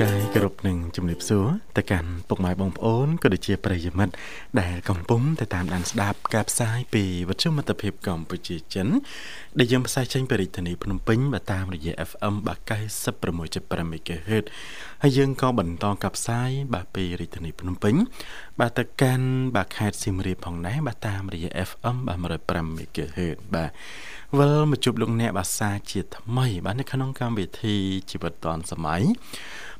នុញ្ញាតលំអរកាយគ្រប់នឹងជំរាបសួរទៅកាន់ពុកម៉ែបងប្អូនក៏ដូចជាប្រិយមិត្តដែលកំពុងតែតាមដានស្ដាប់ការផ្សាយពីវិទ្យុមិត្តភាពកម្ពុជាចិនដែលយើងផ្សាយចេញពីរាជធានីភ្នំពេញបើតាមរយៈ FM 96.5 MHz ហើយយើងក៏បន្តការផ្សាយបាទពីរាជធានីភ្នំពេញបាទទៅកាន់បាទខេត្តសៀមរាបផងដែរបាទតាមរយៈ FM បាទ105 MHz បាទវិលមកជួបលោកអ្នកបាសាជាថ្មី បាទនៅក្នុងកម្មវិធីជីវិតឌွန်សម័យ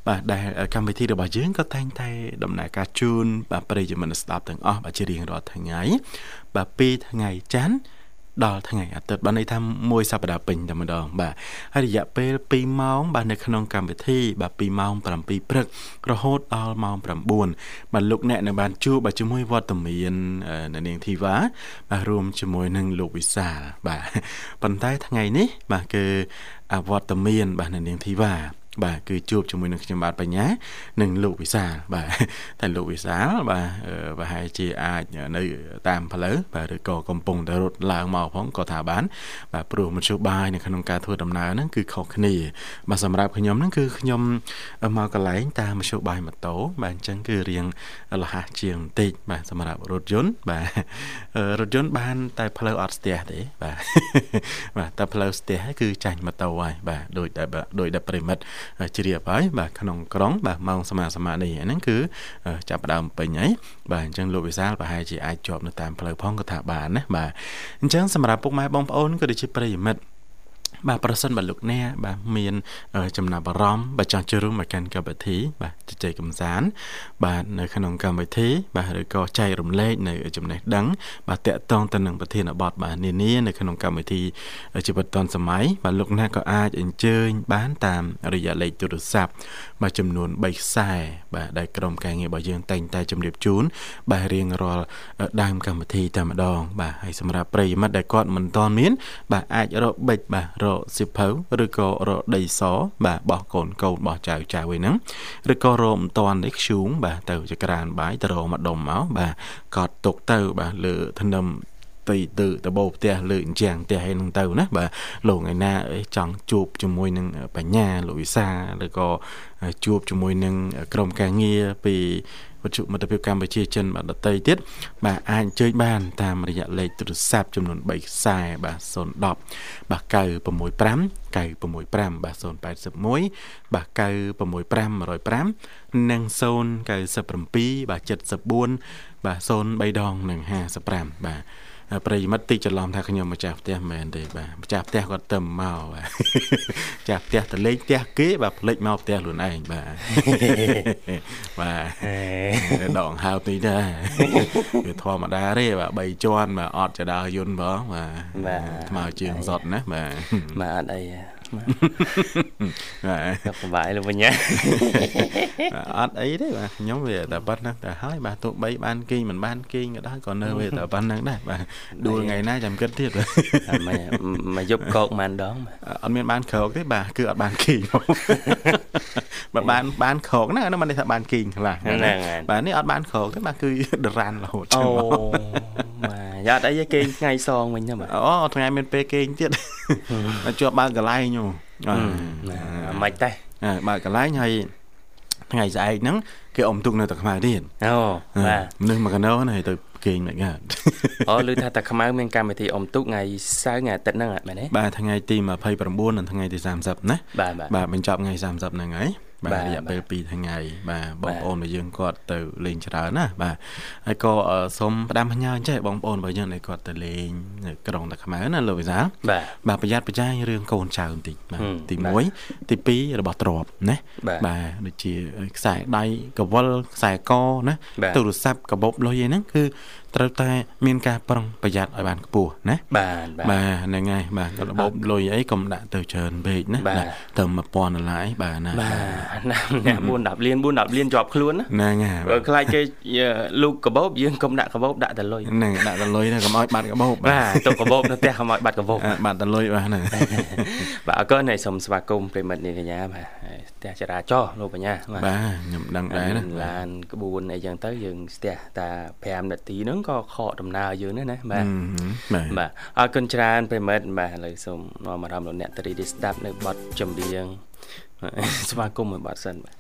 បាទដែលកម្មវិធីរបស់យើងក៏តែងតែដំណើរការជូនបាទប្រិយមិត្តស្ដាប់ទាំងអស់បាទជារៀងរាល់ថ្ងៃ បាទពីថ្ងៃច័ន្ទដល់ថ្ងៃអាទិត្យបានន័យថាមួយសប្តាហ៍ពេញតែម្ដងបាទហើយរយៈពេល2ម៉ោងបាទនៅក្នុងកម្មវិធីបាទ2ម៉ោង7ព្រឹករហូតដល់ម៉ោង9បាទលោកអ្នកនៅបានជួបបាទជាមួយវត្តមាននៅនាងធីវ៉ាបាទរួមជាមួយនឹងលោកវិសាលបាទប៉ុន្តែថ្ងៃនេះបាទគឺវត្តមាន បាទនៅនាងធីវ៉ា បាទគឺជួបជាមួយនឹងខ្ញុំបាទបញ្ញានិងលោកវិសាលបាទតែលោកវិសាលបាទប្រហែលជាអាចនៅតាមផ្លូវបាទឬក៏កំពុងតែរត់ឡើងមកផងក៏ថាបាន បាទព្រោះមធ្យោបាយនៅក្នុងការធ្វើដំណើរហ្នឹងគឺខុសគ្នាបាទសម្រាប់ខ្ញុំហ្នឹងគឺខ្ញុំមកកន្លែងតាមមធ្យោបាយម៉ូតូបាទអញ្ចឹងគឺរៀងលះជាងបន្តិចបាទសម្រាប់រថយន្តបាទរថយន្តបាន តែផ្លូវអត់ស្ទះទេបាទបាទតែផ្លូវស្ទះគឺចាញ់ម៉ូតូហើយបាទដោយដែលដោយដែលប្រិមិត្តជ្រាបហើយបាទក្នុងក្រុងបាទម៉ោងសមាសមានេះហ្នឹងគឺចាប់ដើមពេញហើយបាទអញ្ចឹងលោកវិសាលប្រហែលជាអាចជាប់នៅតាមផ្លូវផងក៏ថាបានណាបាទអញ្ចឹងសម្រាប់ពុកម៉ែបងប្អូនក៏ដូចជាប្រិយមិត្ត បាទប្រសិនបើលោកអ្នកបាទមានចំណាប់អារម្មណ៍បាទចង់ចូលរួមមកកាន់កម្មវិធី បាទជជែកកម្សាន្តបាទនៅក្នុងកម្មវិធី បាទឬក៏ចែករំលែកនៅចំណេះដឹង បាទតកតងទៅនឹងប្រធានបទបាទនានានៅក្នុងកម្មវិធីជីវិតឌុនសម័យបាទលោកអ្នកក៏អាចអញ្ជើញបានតាមរយៈលេខទូរស័ព្ទ បាទចំនួន3ខ្សែបាទដែលក្រុមការងាររបស់យើងតែងតែជម្រាបជូនបាទរៀងរាល់ដើមកម្មវិធីតែម្ដង បាទហើយសម្រាប់ប្រិយមិត្តដែលគាត់មិនទាន់មាន បាទអាចរកបិចបាទរកសិភៅឬក៏រកដីសបាទបោះកូនកូនបោះចៅចៅឯហ្នឹងឬក៏រកមិនតាន់នេះខ្ជូងបាទទៅចក្រានបាយទៅរកមកដុំមកបាទកត់ទុកទៅបាទលើធ្នឹម ទៅទៅដបោផ្ទះលើអញ្ចាំងផ្ទះឯហ្នឹងទៅណាបាទលោកឯណាចង់ជួបជាមួយនឹងបញ្ញាលោកវិសាឬក៏ជួបជាមួយនឹងក្រុមការងារពីវត្ថុមិត្តភាពកម្ពុជាចិនបាទដតីទៀតបាទអាចអញ្ជើញបាន តាមរយៈលេខទូរស័ព្ទចំនួន3ខ្សែបាទ010បាទ965 965បាទ081បាទ965 105និង097បាទ74បាទ03ដងនិង55បាទ ប្រិយមិត្តតិចច្រឡំថាខ្ញុំម្ចាស់ផ្ទះមែនទេបាទម្ចាស់ផ្ទះគាត់ទៅមកបាទម្ចាស់ផ្ទះទៅលេងផ្ទះគេបាទផ្លេចមកផ្ទះខ្លួនឯងបាទបាទដងហើបនេះដែរវាធម្មតាទេបាទ3ជាន់បាទអត់ចដាយន្តបងបាទបាទថ្មើជើងសតណាបាទបាទអត់អី បាទសុខសប្បាយលោកបញ្ញាអត់អីទេបាទខ្ញុំវាតែប៉ុណ្្នឹងតែហើយបាទទោះបីបានគេងមិនបានគេងក៏ដោយក៏នៅវាតែប៉ុណ្្នឹងដែរបាទដួលថ្ងៃណាចាំគិតទៀតមកយប់កោកប៉ុន្មានដងអត់មានបានក្រោកទេបាទគឺអត់បានគេងបើបានបានក្រោកណាហ្នឹងមិនថាបានគេងខ្លះហ្នឹងបាទនេះអត់បានក្រោកទេបាទគឺដរ៉ានរហូតអូបាទ យ៉ាត់អីគេងថ្ងៃសងវិញទេបាទអូថ្ងៃមានពេលគេងទៀតជាប់បើកន្លែងញោមមិនទេបើកន្លែងហើយថ្ងៃស្អែកហ្នឹងគេអុំទុកនៅតែខ្មៅទៀតអូបាទមនុស្សមកកណោណាហើយទៅគេងមិនកើតអូឮថាតែខ្មៅមានកម្មវិធីអុំទុកថ្ងៃសៅរ៍ថ្ងៃអាទិត្យហ្នឹងមែនទេបាទថ្ងៃទី29និងថ្ងៃទី30ណាបាទបាទបញ្ចប់ថ្ងៃ30ហ្នឹងហើយ បាទរយៈពេល2ថ្ងៃបាទបងប្អូនរបស់យើងគាត់ទៅលេងច្រើនណាបាទហើយក៏សូមផ្ដាំផ្ញើចេះបងប្អូនរបស់យើងដែលគាត់ទៅលេងនៅក្រុងតាខ្មៅណាលោកវិសាបាទបាទប្រយ័ត្នប្រយែងរឿងកូនចៅបន្តិចបាទទី1ទី2របស់ទ្របណាបាទដូចជាខ្សែដៃកវលខ្សែកណាទូរស័ព្ទកាបូបលុយអីហ្នឹងគឺ ត្រូវតែមានការប្រុងប្រយ័ត្នឲ្យបានខ្ពស់ណាបាទបាទបាទហ្នឹងហើយបាទក៏របបលុយអីកុំដាក់ទៅច្រើនពេកណាបាទណាទៅ1000ដុល្លារអីបាទណាបាទណាអ្នក4 10លាន4 10លានជាប់ខ្លួនណាហ្នឹងហើយបើខ្លាចគេលូកកបោបយើងកុំដាក់កបោបដាក់តែលុយហ្នឹងដាក់ទៅលុយណាកុំឲ្យបាត់កាបោបបាទទុកកបោបនៅផ្ទះកុំឲ្យបាត់កបោបអ่าបាត់ទៅលុយបាទណាបាទអរគុណហើយសូមស្វាគមន៍ប្រិមិត្តនាងកញ្ញាបាទហើយផ្ទះចរាចរណ៍លោកបញ្ញាបាទខ្ញុំដឹងដែរណាឡានក្បួនអីចឹងទៅយើងស្ទះតា5នាទីហ្នឹងក៏ខកដំណើរយើងដែរណាបាទបាទបាទអរគុណច្រើនប្រិមិត្តបាទឥឡូវសូមនាំអារម្មណ៍លោកអ្នកតារីទីស្ដាប់នៅបទចម្រៀងស្វាគមន៍មួយបទសិនបាទ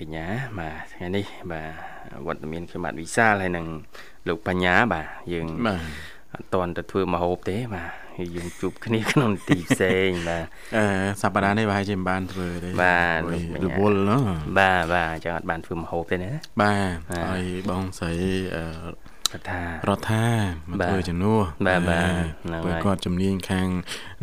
កញ្ញាបាទថ្ងៃនេះបាទវត្តមានខ្ញុំបាទវិសាលហើយនឹងលោកបញ្ញាបាទយើងបាទអត់តន់ទៅធ្វើមកហូបទេបាទហើយយើងជួបគ្នាក្នុងទីផ្សេងបាទអឺសប្តាហ៍នេះប្រហែលជាមិនបានធ្វើទេបាទអូយលោកបញ្ញារវល់ណោះបាទបាទអញ្ចឹងអត់បានធ្វើមកហូបទេណាបាទបាទហើយបងស្រីអឺ គាត់ថារដ្ឋាមកបាទធ្វើជំនួសបាទបាទហ្នឹងព្រោះហើយគាត់ជំនាញខាង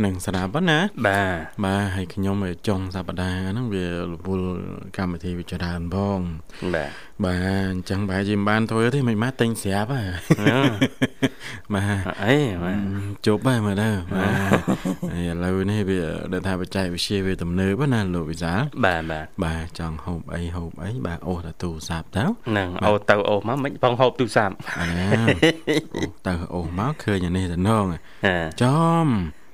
នឹងស្រាប់ហ្នឹងណាបាទបាទហើយខ្ញុំឲ្យចុងសប្តាហ៍ហ្នឹងវារវល់កម្មវិធីវាច្រើនផងបាទ បាទអញ្ចឹងប្រហែលជាមិនបានធ្វើទេមិនបានទិញស្រាប់ហ่าបាទអីបាទជប់ហើយមើលទៅបាទហើយឥឡូវនេះវាដឹងថាបច្ចេកវិទ្យាវាទំនើបណាលោកវិសាលបាទបាទបាទចង់ហូបអីហូបអីបាទអូសតែទូរស័ព្ទទៅហ្នឹងអូទៅអូមកមិនបងហូបទូរស័ព្ទអាណាអូទៅអូសមកឃើញអានេះទៅនងហ៎ចំហ៎ហឹម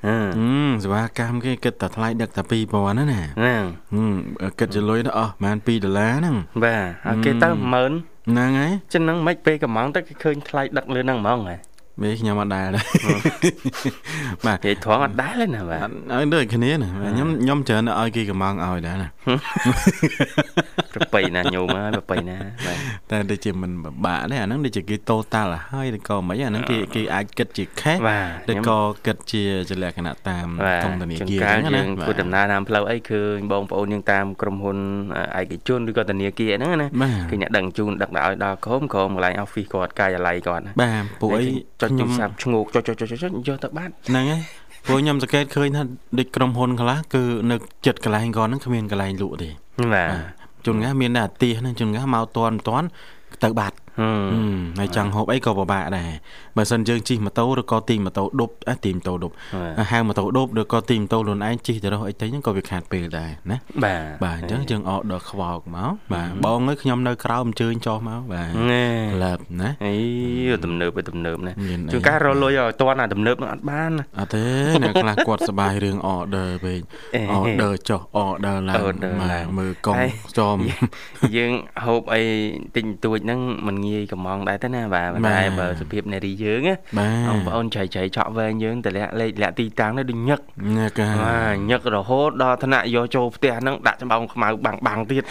សេវាកម្មគេគិតតែថ្លៃដឹកតែ2000ណាណាហ្នឹងហឹមគិតជាលុយទៅអស់ប្រហែល2ដុល្លារហ្នឹងបាទហើយគេទៅ10000ហ្នឹងហើយចឹងហ្នឹងមិនពេលកំងទៅគេឃើញថ្លៃដឹកលើហ្នឹងហ្មងហ៎ មេខ្ញុំអត់ដែរដែរបាទនិយាយត្រង់អត់ដែរទេណាបាទអត់ឲ្យដូចគ្នាណាខ្ញុំខ្ញុំច្រើនតែឲ្យគេកំងឲ្យដែរណាប្របីណាញោមហើយប្របីណាបាទតែដូចជាមិនពិបាកទេអាហ្នឹងដូចជាគេ total ឲ្យហើយឬក៏មិនអាហ្នឹងគេគេអាចគិតជា cash បាទឬក៏គិតជាជាលក្ខណៈតាមបាទធំធនាជួនគារកាលហ្នឹងណាយើងធ្វើដំណើរតាមផ្លូវអីឃើញបងប្អូនយើងតាមក្រុមហ៊ុនឯកជនឬក៏ធនាគារហ្នឹងណាបាទគឺអ្នកដឹងជូនដឹកដល់ឲ្យដល់ក្រុមក្រុមកន្លែង office គាត់កាយអាល័យគាត់ណាបាទពួកអីចុចទូរស័ព្ទឈ្ងោកចុចចុចចុចចុចយកទៅបាត់ហ្នឹងហើយពួកខ្ញុំសង្កេតឃើញថាដូចក្រុមហ៊ុនខ្លះគឺនៅចិត្តកន្លែងគាត់ហ្នឹងគ្មានកន្លែងលក់ទេបាទជួនកាលមានតែអាទិះហ្នឹងជួនកាលមកតន់តន់ទៅបាត់ហើយចង់ហូបអីក៏ពិបាកដែរបើមិនយើងជិះម៉ូតូឬក៏ទិញម៉ូតូដប់ទីម៉ូតូដប់ហៅម៉ូតូដប់ឬក៏ទិញម៉ូតូខ្លួនឯងជិះទៅរកអីទៅហ្នឹងក៏វាខាតពេលដែរណាបាទបាទអញ្ចឹងយើងអត់ដល់ខ្វោកមកបាទបងអើយខ្ញុំនៅក្រៅអញ្ជើញចុះមកបាទលើបណាអីទំនើបទៅទំនើបណាជួនកាលរលុយឲ្យតាន់អាទំនើបនឹងអត់បានអត់ទេអ្នកខ្លះគាត់សប្បាយរឿង order ពេក order ចុះ order ឡើងមើលកង់ចំយើងហូបអីទិញទួចហ្នឹងមិនងាយកំងដែរទេណាបាទបាទតែបើសភាពនារីយើងណាបាទបងប្អូនចៃចៃឆក់វែងយើងតម្លាក់លេខលាក់ទីតាំងនេះដូចញឹកញ៉ាកាបាទញឹករហូតដល់ថ្នាក់យកចូលផ្ទះហ្នឹងដាក់ច្បងខ្មៅបាំងបាំងទៀត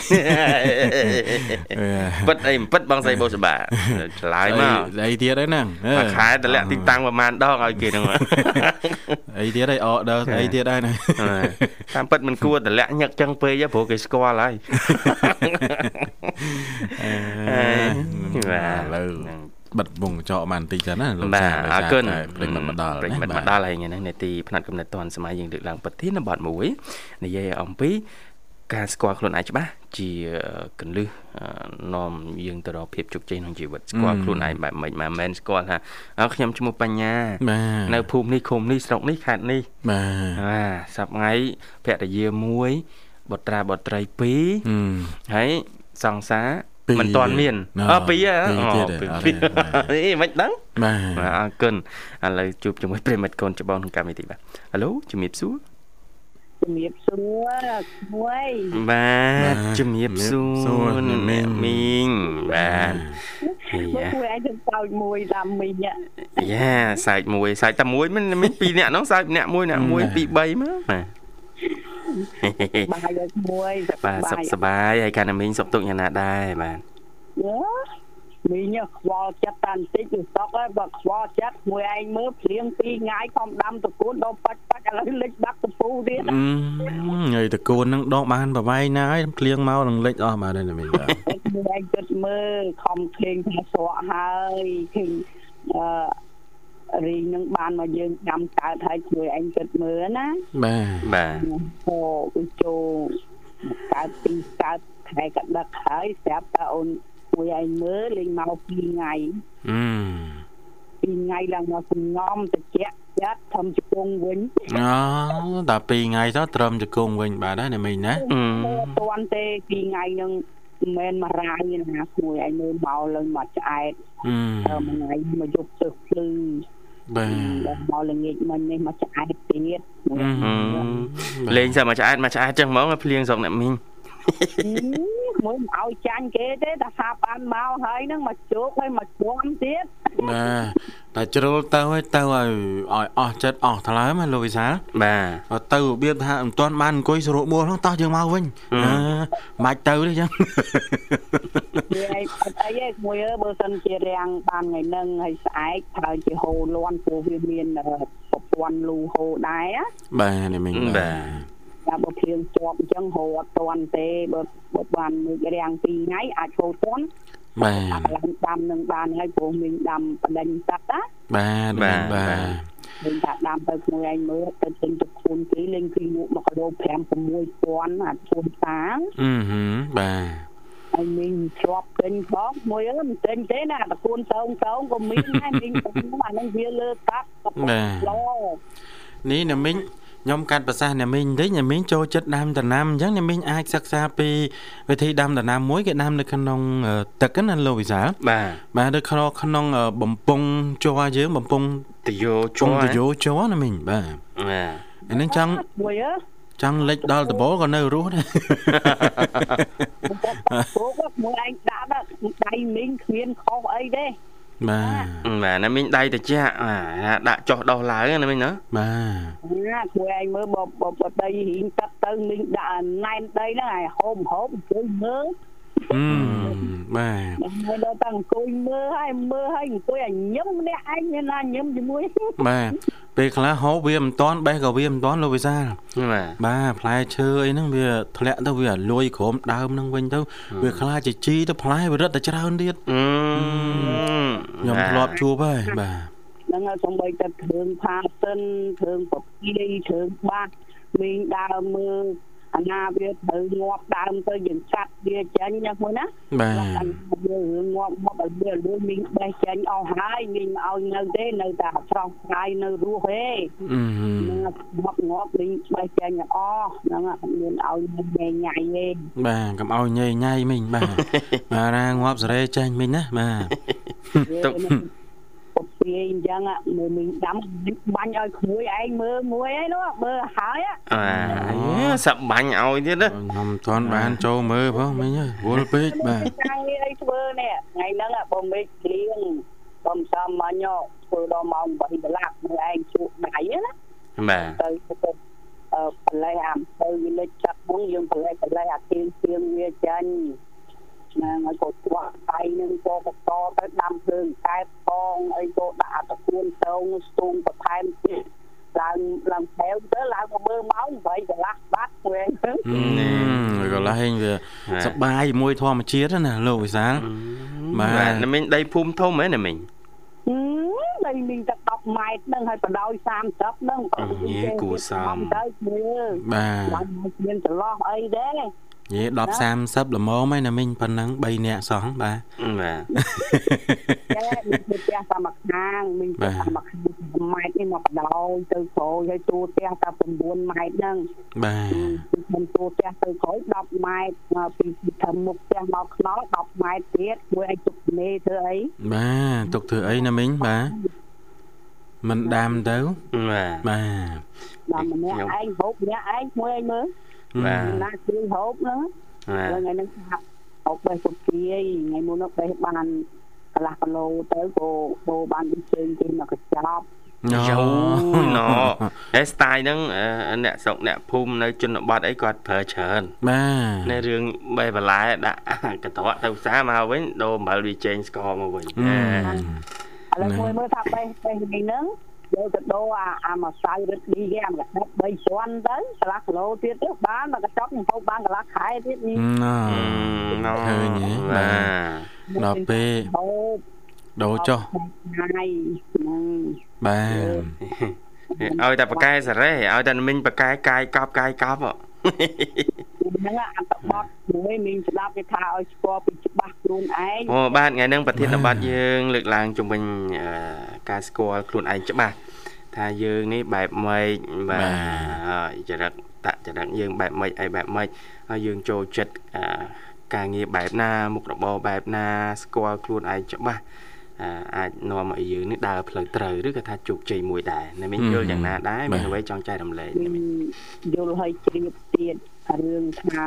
អឺពិតអីមិនពិតបងស្រីបូសបាឆ្លើយមកអីទៀតហ្នឹងអឺមួយខែតម្លាក់ទីតាំងប្រហែលដងឲ្យគេហ្នឹងអីទៀតអី order អីទៀតហើយណាតាមពិតមិនគួរតម្លាក់ញឹកចឹងពេកទេព្រោះគេស្គាល់ហើយបាទឥឡូវបិទវងកញ្ចក់បានបន្តិចទៅណាលោកបាទសាអរគុណព្រេងមកដល់ព្រេងមកដល់ហើយថ្ងៃនេះនេតិផ្នែកកំណត់តនសម័យយើងលើកឡើងប្រធានបទមួយនិយាយអំពីការស្គាល់ខ្លួនឯងច្បាស់ជាកលឹះអឺនាំយើងទៅរកភាពជោគជ័យក្នុងជីវិតស្គាល់ខ្លួនឯងបែបម៉េចមិនមែនស្គាល់ថាអើខ្ញុំឈ្មោះបញ្ញាបាទនៅភូមិនេះឃុំនេះស្រុកនេះខេត្តនេះបាទបាទសប្ថ្ងៃភរិយាមួយបុត្រាបុត្រីហឹម2ហើយសង្សារពីរ មិនទាន់មានណ៎អពីរហ៎ពីរទៀតហ៎ពីរអត់ពីរទេបាទអីមិនដឹងបាទបាទអរគុណឥឡូវជួបជាមួយប្រិមិត្តកូនច្បងក្នុងកម្មវិធីបាទហៅឡូជំរាបសួរជំរាបសួរមួយបាទជំរាបសួសួររអ្នកមីអ្នកងមីងបាទយ៉ាមួយឯងទៅសោចមួយតាមមីងយ៉ាសាច់មួយសាច់តែមួយមិនមានពីរអ្នកហ្នឹងសាច់អ្នកមួយអ្នកមួយពីរបីមកបាទ បាយឲ្យមួយបាទសុខសប្បាយហើយកាលណាមីងសុខទុក្ខយ៉ាងណាដែរបាទមីងខ្វល់ចិត្តតាន់តិចទៅសក់ហើយបើខ្វល់ចិត្តមួយឯងមើលភ្លៀងពីរថ្ងៃខំដាំតកូនដល់បាច់បាច់ឥឡូវលិចបាក់តពូទៀតអឺហើយតកូនហ្នឹងដកបានប្រវែងណាហើយភ្លៀងមកនឹងលិចអស់បាទនេះមីងបាទមួយឯងគិតមើលខំឃើញថាស្រក់ហើយឃើញអឺ រីងនឹងបានមកយើងចាំកើតហើយជួយឯងគិតមើលណាបាទបាទអូឧចូលកើតពីកើតខែកដឹកហើយស្រាប់តែអូនមួយឯងមើលលេងមកពីរថ្ងៃអឺពីរថ្ងៃឡើងមកសំងំតិចចិត្តធំជពងវិញអូតែ2ថ្ងៃទៅត្រឹមជង្គង់វិញបាទណាមីងណាអឺអត់ទាន់ទេពីរថ្ងៃនឹងមិនមែនមករាយណាមួយឯងមើលមកឡើងមកឆ្អែតអឺអឺមួយថ្ងៃមកយប់ទឹកភ្លឺ បាទដល់មកល្ងាចមិញនេះមកឆ្អែតទៀតមួយឯងអឺលេងសើមកឆ្អែតមកឆ្អែតចឹងហ្មងភ្លៀងស្រុកអ្នកមីងមួយមិនឲ្យចាញ់គេទេតែថាបានមកហើយនឹងមកជោគហើយមកជွំទៀតបាទ តែជ្រុលទៅឲ្យទៅឲ្យឲ្យអស់ចិត្តអស់ថ្លើមណាលោកវិសាលបាទបើទៅរបៀបថាមិនទាន់បានអង្គុយស្រួលបួលហ្នឹងតោះយើងមកវិញអឺមិនទៅទេចឹងវាអីអត់អីទេមួយអើបើសិនជារាំងបានថ្ងៃហ្នឹងហើយស្អែកហើយជាហូរលាន់ព្រោះវាមានអឺប្រព័ន្ធលូហូរដែរណាបាទនេះមិញបាទតែបើភ្លៀងជាប់អញ្ចឹងហូរអត់ទាន់ទេបើបើបានមួយរាំង2ថ្ងៃអាចហូរទាន់ បាទអាកន្លែងដាំនឹងបានហើយព្រោះមានដាំបដិញសត្វណាបាទបាទបាទវិញថាដាំទៅខ្លួនឯងមើលទៅទិញទៅខ្លួនគេលេងពីលក់1គីឡូ5 6000អាជួនតាងអឺហឺបាទហើយមានជាប់ទិញផងមួយអើមិនទិញទេណាតកូនតោងតោងក៏មានដែរមានតែអាហ្នឹងវាលើកាត់ក៏ឡនេះណាមិញ ខ្ញុំកាត់ប្រសាសន៍ណាមិញបន្តិចណាមិញចូលចិត្តដាំដំណាំអញ្ចឹងណាមិញអាចសិក្សាពីវិធីដាំដំណាំមួយគេដាំនៅក្នុងអឺទឹកហ្នឹងណាលោកវិសាលបាទបាទនៅក្នុងក្នុងអឺបំពង់ជ័រយើងបំពង់តយោជុជួំតយោជ័រណាមិញបាទបាទអាហ្នឹងចង់មួយអើចង់លិចដល់ដបក៏នៅរស់ដែរព្រោះមួយឯងដាក់ដៃមីងគ្មានខុសអីទេ បាទបាទណាមីងដៃតិចបាទដាក់ចុះដោះឡើងណាមីងណាបាទណាមួយឯងមើលបើបើដីរៀងទឹកទៅមីងដាក់ណែនដីហ្នឹងឲ្យហូបហូបអង្គុយមើលអឺបាទមើលដល់តែអង្គុយមើលហើយមើលហើយអង្គុយឲ្យញឹមម្នាក់ឯងមានណាញឹមជាមួយបាទពេលខ្លះហូបវាមិនតាន់បេះក៏វាមិនតាន់លោកវិសាលបាទបាទផ្លែឈើអីហ្នឹងវាធ្លាក់ទៅវាឲ្យលួយក្រោមដើមហ្នឹងវិញទៅវាខ្លាចជាជីទៅផ្លែវារត់តែច្រើនទៀតអឺ ខ្ញុំធ្លាប់ជួបហើយបាទហ្នឹងហើយសំបីតែគ្រឿងផាសិនគ្រឿងប្រពីគ្រឿងបាក់មីងដើរមើល អាណាវាត្រូវងាប់ដើមទៅយើងកាត់វាចេញយ៉ាងមួយណាបាទអាវារឿងងាប់មកឲ្យវាលួយមីងបេះចេញអស់ហើយមីងមកឲ្យនៅទេនៅតែស្រស់ស្រាយនៅរស់ទេអឺងាប់ងាប់មីងបេះចេញអស់ហ្នឹងមានឲ្យញ៉ៃញ៉ៃទេបាទកុំឲ្យញ៉ៃញ៉ៃមិញបាទបាទណាងាប់សេរីចេញមិញណាបាទទុក ពុកពីអញ្ចឹងមើលមីងដាំបាញ់ឲ្យក្មួយឯងមើលមួយឯនោះមើលហើយអាសបាញ់ឲ្យទៀតណាខ្ញុំមិនទាន់បានចូលមើលផងមិញអើយវល់ពេកបាទថ្ងៃអីធ្វើនេះថ្ងៃហ្នឹងបងមេឃគ្លៀងបងសំមាញ់ធ្វើដល់ម៉ោង8កន្លះមើលឯងជក់ដៃណាបាទទៅទៅអឺប្រឡេះអាអំពៅវាលេចចាក់ហ្នឹងយើងប្រឡេះប្រឡេះអាទៀងទៀងវាចាញ់ ណាហើយក៏ស្វាក់ដៃនឹងក៏បតទៅដាំភ្លើងកែបផងអីក៏ដាក់អាតគួនតងស្ទូងបន្ថែមទៀតឡើងឡើងថែវទៅឡើងមកមើលម៉ោង8កន្លះបាត់វិញទៅអឺកន្លែងវាសប្បាយជាមួយធម្មជាតិណាលោកវិសាលបាទបាទណាមីងដីភូមិធំហ៎ណាមីងហឹមដីមីងតែ10ម៉ែត្រហ្នឹងហើយបដោយ30ហ្នឹងអញេគួរសមទៅមើលបាទឡើងមកមានចន្លោះអីដែរនិ យាយ10 30ល្មមហើយណាមិញប៉ុណ្ណឹង3នាក់សោះបាទបាទចាមានផ្ទះតាមមួយខាងមានផ្ទះតាមមួយខាងម៉ែត្រនេះមកបដោយទៅក្រោយហើយទូផ្ទះតែ9ម៉ែត្រហ្នឹងបាទខ្ញុំទូផ្ទះទៅក្រោយ10ម៉ែត្រមកពីពីធំមុខផ្ទះមកខ្នល់10ម៉ែត្រទៀតមួយឲ្យទុកនេធ្វើអីបាទទុកធ្វើអីណាមិញបាទមិនដាំទៅបាទបាទដល់ម្នាក់ឯងហូបម្នាក់ឯងមួយឲ្យមើល បាទណាជួយហូបហ្នឹងបាទហើយថ្ងៃហ្នឹងថាហូបបេះពុកគីថ្ងៃមុននោះបេះបានកន្លះគីឡូទៅក៏បូបានដូចជើងគេមកកញ្ចប់យូណូអេស្តាយហ្នឹងអឺអ្នកស្រុកអ្នកភូមិនៅជនបទអីគាត់ប្រើច្រើនបាទនៅរឿងបេះបន្លែដាក់កន្ត្រកទៅផ្សារមកវិញដូរអំបិលវាចេញស្ករមកវិញអឺឥឡូវមួយមើលថាបេះបេះនេះហ្នឹង យកទៅដូរអាអាម្សៅរឹតឌីគេអាមកដាក់3ជាន់ទៅកន្លះគីឡូទៀតទៅបានមកកញ្ចប់ខ្ញុំហូបបានកន្លះខែទៀតនេះណ៎ណូឃើញហ៎បាទដល់ពេលហូបដូរចុះថ្ងៃហ្នឹងបាទឲ្យតែបកែសារ៉េឲ្យតែមីងបកែកាយកប់កាយកប់ហ៎ ហ្នឹងអត្តបទមួយមានស្ដាប់គេថាឲ្យស្គាល់ពីច្បាស់ខ្លួនឯងអូបាទថ្ងៃហ្នឹងប្រធានបទយើង លើកឡើងជំវិញអឺការស្គាល់ខ្លួនឯងច្បាស់ថាយើងនេះបែបម៉េចបាទហើយចរិតតចរិតយើងបែបម៉េចអីបែបម៉េចហើយយើងចូលចិត្តអឺការងារបែបណាមុខរបរបែបណា ស្គាល់ខ្លួនឯងច្បាស់អឺអាចនាំឲ្យយើងនេះដើរផ្លូវត្រូវឬក៏ថាជោគជ័យមួយដែរណាមីងយល់យ៉ាងណាដែរមានអ្វីចង់ចែករំលែកណាមីងយល់ឲ្យជ្រាបទៀត រឿងថា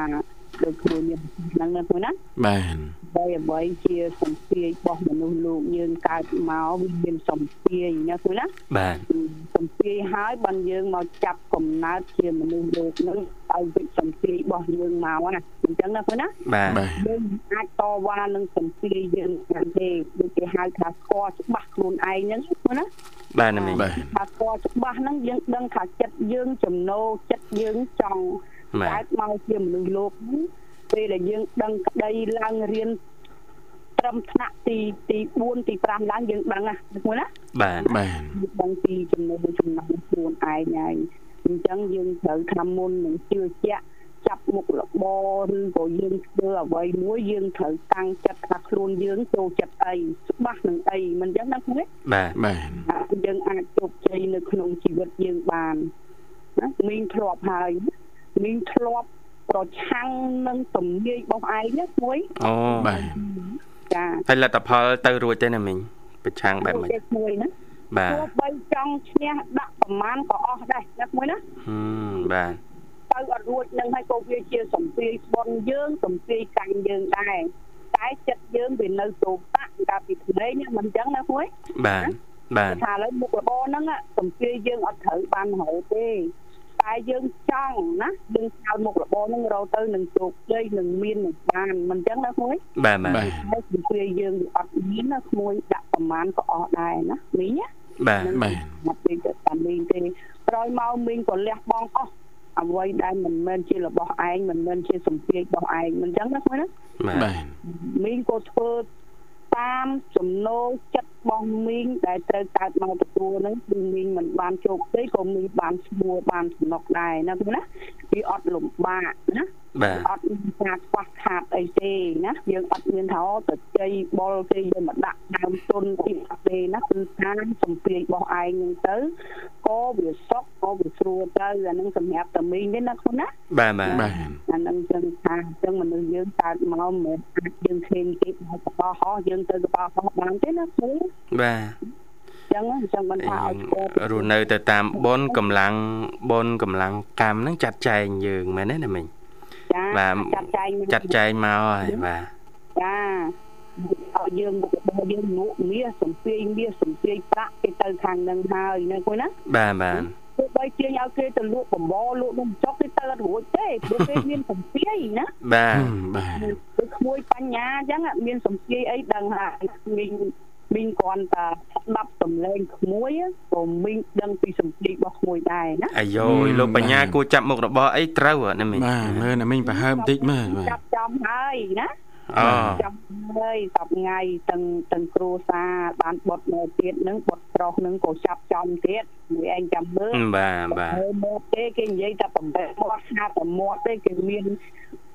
ដូចខ្លួនខ្ញុំហ្នឹងណាព្រោះណាបាទអ្វីអ្វីជាសំភាយរបស់មនុស្សលោកយើងកើតមកវាមានសំភាយណាព្រោះណាបាទសំភាយហើយបានយើងមកចាប់កំណើតជាមនុស្សលោកហ្នឹងឲ្យវិសំភាយរបស់យើងមកណាអញ្ចឹងណាព្រោះណាបាទបាទយើងអាចតវ៉ានឹងសំភាយយើងបានទេដូចគេហៅថាស្គាល់ច្បាស់ខ្លួនឯងហ្នឹងព្រោះណាបាទណាមីងបាទថាស្គាល់ច្បាស់ហ្នឹងយើងដឹងថាចិត្តយើងចំណូលចិត្តយើងចង់បាទ កើតមកជាមនុស្សលោកហ្នឹងពេលដែលយើងដឹងក្តីឡើងរៀនត្រឹមថ្នាក់ទីទី4ទី5ឡើងយើងដឹងណាមួយណាបាទបាទយើងដឹងពីចំណូលចំណងខ្លួនឯងហើយអញ្ចឹងយើងត្រូវថាមុននឹងជឿជាក់ចាប់មុខរបរឬក៏យើងធ្វើអ្វីមួយយើងត្រូវតាំងចិត្តថាខ្លួនយើងចូលចិត្តអីច្បាស់នឹងអីមិនអញ្ចឹងណាគ្រូបាទបាទថាយើងអាចជោគជ័យនៅក្នុងជីវិតយើងបានណាមីងធ្លាប់ហើយ មីងធ្លាប់ប្រឆាំងនឹងទំនាយរបស់ឯងណាមួយអូបាទចាហើយលទ្ធផលទៅរួចទេណាមីងប្រឆាំងបែបម៉េចទេមួយណាបាទទោះបីចង់ឈ្នះដាក់ប្រមាណក៏អស់ដែរណាមួយណាហឹមបាទទៅអត់រួចនឹងហើយក៏វាជាសំភាយស្បន់យើងសំភាយកាញ់យើងដែរតែចិត្តយើងវានៅសូមតាក់កាលពីក្មេងហ្នឹងមិនអញ្ចឹងណាមួយបាទបាទថាឥឡូវមុខរបរហ្នឹងសំភាយយើងអត់ត្រូវបានរហូតទេ តែយើងចង់ណាយើងចោលមុខរបរហ្នឹងរកទៅនឹងជោគជ័យនឹងមាននឹងបានមិនអញ្ចឹងណាមួយបាទបាទបាទហើយសំភាយយើងវាអត់មានណាក្មួយដាក់ប្រមាណក៏អស់ដែរណាមីងណាបាទបាទអត់មានតែតាមមីងទេក្រោយមកមីងក៏លះបង់អស់អ្វីដែលមិនមែនជារបស់ឯងមិនមែនជាសម្ពាធរបស់ឯងមិនអញ្ចឹងណាមួយណាបាទបាទមីងក៏ធ្វើតាមចំណូលចិត្តរ បស់មីងដែលត្រូវកើតមកទទួលហ្នឹងគឺមីងមិនបានជោគជ័យក៏មីងបានស្មួបានសំណុកដែរណាព្រោះណាវាអត់លំបាកណា បាទអត់មានការខ្វះខាតអីទេណាយើងអត់មានថាអូទៅជ័យបុលគេយើងមកដាក់ដើមទុនអីអត់ទេណាគឺតាមសំភាររបស់ឯងហ្នឹងទៅក៏វាសុខក៏វាស្រួលទៅអាហ្នឹងសម្រាប់តែមីងទេណាខ្លួនណាបាទបាទបាទអាហ្នឹងចឹងថាចឹងមនុស្សយើងកើតមកមិនមែនអាចយើងឃើញគេមកកបោហោះយើងទៅកបោហោះបានទេណាគ្រូបាទចឹងអញ្ចឹងមិនថាឲ្យស្គាល់រស់នៅទៅតាមបុណ្យកម្លាំងបុណ្យកម្លាំងកម្មហ្នឹងចាត់ចែងយើងមែនទេណាមីងចា បាទចាត់ចែងចាត់ចែងមកហើយបាទចាឲ្យយើងមុខរបរយើងលក់មាសសំភាយមាសសំភាយប្រាក់គេទៅខាងហ្នឹងហើយណាគូណាបាទបាទទោះបីជាឲ្យគេទៅលក់បំបលក់នំចុកគេទៅអត់រួចទេព្រោះគេមានសំភាយណាបាទបាទគឺក្មួយបញ្ញាអញ្ចឹងមានសំភាយអីដឹងហើយមីង មីងគ្រាន់តែស្ដាប់សំឡេងក្មួយក៏មីងដឹងពីសំភាយរបស់ក្មួយដែរណាអាយ៉ូយលោកបញ្ញាគួរចាប់មុខរបរអីត្រូវហ៎ណាមីងបាទមើលណាមីងប្រហើបបន្តិចមើលបាទចាប់ចំហើយណាអូចាំហើយសប្ថ្ងៃទាំងទាំងគ្រូសាបានបុតនៅទៀតនឹងបុតប្រុសនឹងក៏ចាប់ចំទៀតមួយឯងចាំមើលបាទបាទមើលមកទេគេនិយាយតែបំពេមាត់ហាត់តែមាត់ទេគេមាន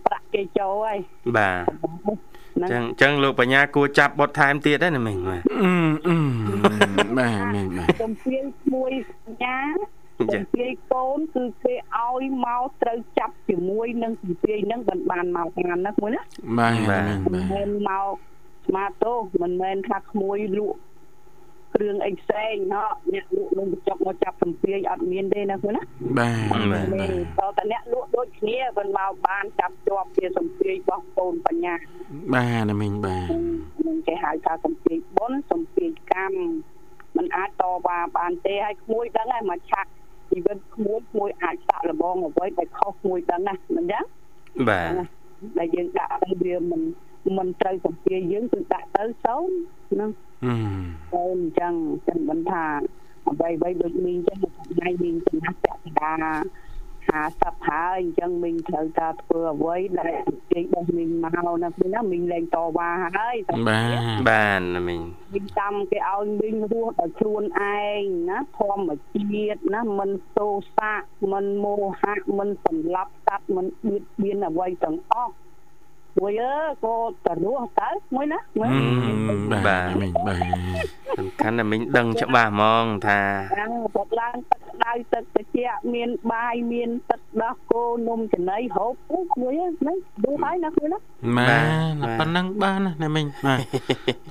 ប្រាក់គេចូលហើយបាទ ណាចឹងចឹងលោកបញ្ញាគួរចាប់បុតថែមទៀតដែរណាមីងបាទអឺអឺបាទមីងបាទចំពីមួយសញ្ញាចាចំពីកូនគឺគេឲ្យមកត្រូវចាប់ជាមួយនឹងចំពីនឹងមិនបានមកបានណាមួយណាបាទមីងមិនបាទមែនមកស្មាតទោសមិនមែនថាក្មួយលក់ គ្រឿងអីផ្សេងណោះអ្នកលក់នំបញ្ចុកមកចាប់សំភាយអត់មានទេណាគឺណាបាទបាទបាទតើតអ្នកលក់ដូចគ្នាមិនមកបានចាប់ជាប់ជាសំភាយរបស់កូនបញ្ញាបាទណាមីងបាទនឹងគេហៅថាសំភាយបុណ្យសំភាយកម្មมันអាចតវ៉ាបានទេហើយក្មួយដឹងហើយមកឆាក់ជីវិតក្មួយក្មួយអាចសាក់លបងអ្វីដែលខុសក្មួយដឹងណាមិនចឹងបាទដែលយើងដាក់ទៅវាមិនមិនត្រូវសំភាយយើងគឺដាក់ទៅសូមហ្នឹង អឺទៅអញ្ចឹងចឹងមិនថាអ្វីអ្វីដូចមីងចឹងថ្ងៃមីងចំណាស់ពាក់កណ្ដាល50ហើយអញ្ចឹងមីងត្រូវតែធ្វើអ្វីដែលគេបោះមីងមកណាមីងណាមីងលែងតវ៉ាហើយតែបាទបាទណាមីងមីងតាមគេឲ្យមីងរស់ដោយខ្លួនឯងណាធម្មជាតិណាមិនសោសាកមិនមោហៈមិនសម្លាប់សត្វមិនបៀតបៀនអ្វីទាំងអស់ មួយអើក៏ទៅរស់ទៅមួយណាមួយបាទមីងបាទសំខាន់ណាមីងដឹងច្បាស់ហ្មងថាអាបកឡើងទឹកក្តៅទឹកត្រជាក់មានបាយមានទឹកដោះគោនំចំណីហូបអូមួយហ្នឹងឌូហើយណាខ្លួនណាបាទប៉ុណ្ណឹងបានណាមីងបាទ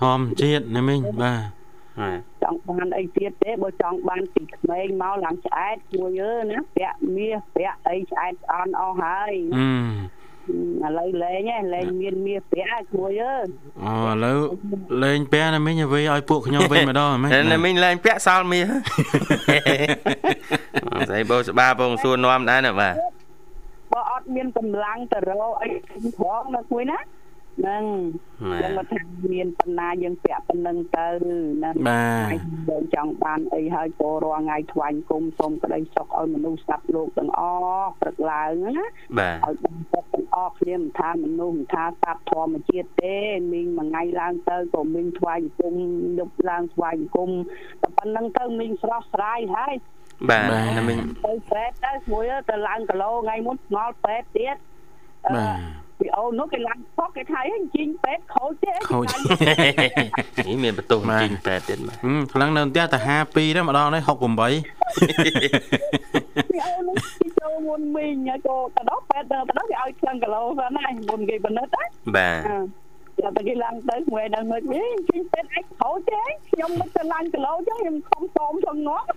ធម្មជាតិណាមីងបាទបាទចង់បានអីទៀតទេបើចង់បានពីក្មេងមកឡើងឆ្អែតមួយអើណាពាក់មាសពាក់អីឆ្អែតស្អន់អស់ហើយអឺ ឥឡូវលេងឯងលេងមានមាសប្រាក់គួយអើយអូឥឡូវលេងពាក់ណាមិញឲ្យវិញឲ្យពួកខ្ញុំវិញម្ដងហ្មងតែមិញឡើងពាក់សល់មាសស្អីបោស្បាពងសួរនាំដែរណាបាទបើអត់មានកម្លាំងទៅរកអីផងនៅគួយណា ហ្នឹងយើងមកថាមានបណ្ណាយើងពាក់ប៉ុណ្្នឹងទៅហ្នឹងបាទយើងចង់បានអីហើយក៏រាល់ថ្ងៃថ្វាយគុំសូមក្តីសុខឲ្យមនុស្សសត្វលោកទាំងអស់ព្រឹកឡើងណាបាទឲ្យបានសុខទាំងអស់គ្នាមិនថាមនុស្សមិនថាសត្វធម្មជាតិទេមីងមួយថ្ងៃឡើងទៅក៏មីងថ្វាយគុំយប់ឡើងថ្វាយគុំតែប៉ុណ្្នឹងទៅមីងស្រស់ស្រាយហើយបាទបាទណាមិញទៅពេទ្យទៅមួយទៅឡើងគីឡូថ្ងៃមុនស្ងល់ពេទ្យទៀតអឺបាទ ពីអូននោះគេឡើងផុកគេថាអីជីងពេទ្យខូចទេខូចនេះមានបន្ទោសបាទជីងប៉ែតទៀតបាទហឹមខ្លាំងនៅផ្ទះតែ52ដែរម្ដងនេះ68ពីអូននោះគេចូលមុនមីងហើយក៏ទៅដល់ពេទ្យទៅដល់គេឲ្យខ្លាំងគីឡូសិនហើយមុនគេបណិតណាបាទតែតែគេឡើងទៅមួយដល់មួយវិញជីងពេទ្យអីខូចទេខ្ញុំមិនទៅឡើងគីឡូចឹងខ្ញុំខំតោមថងងាប់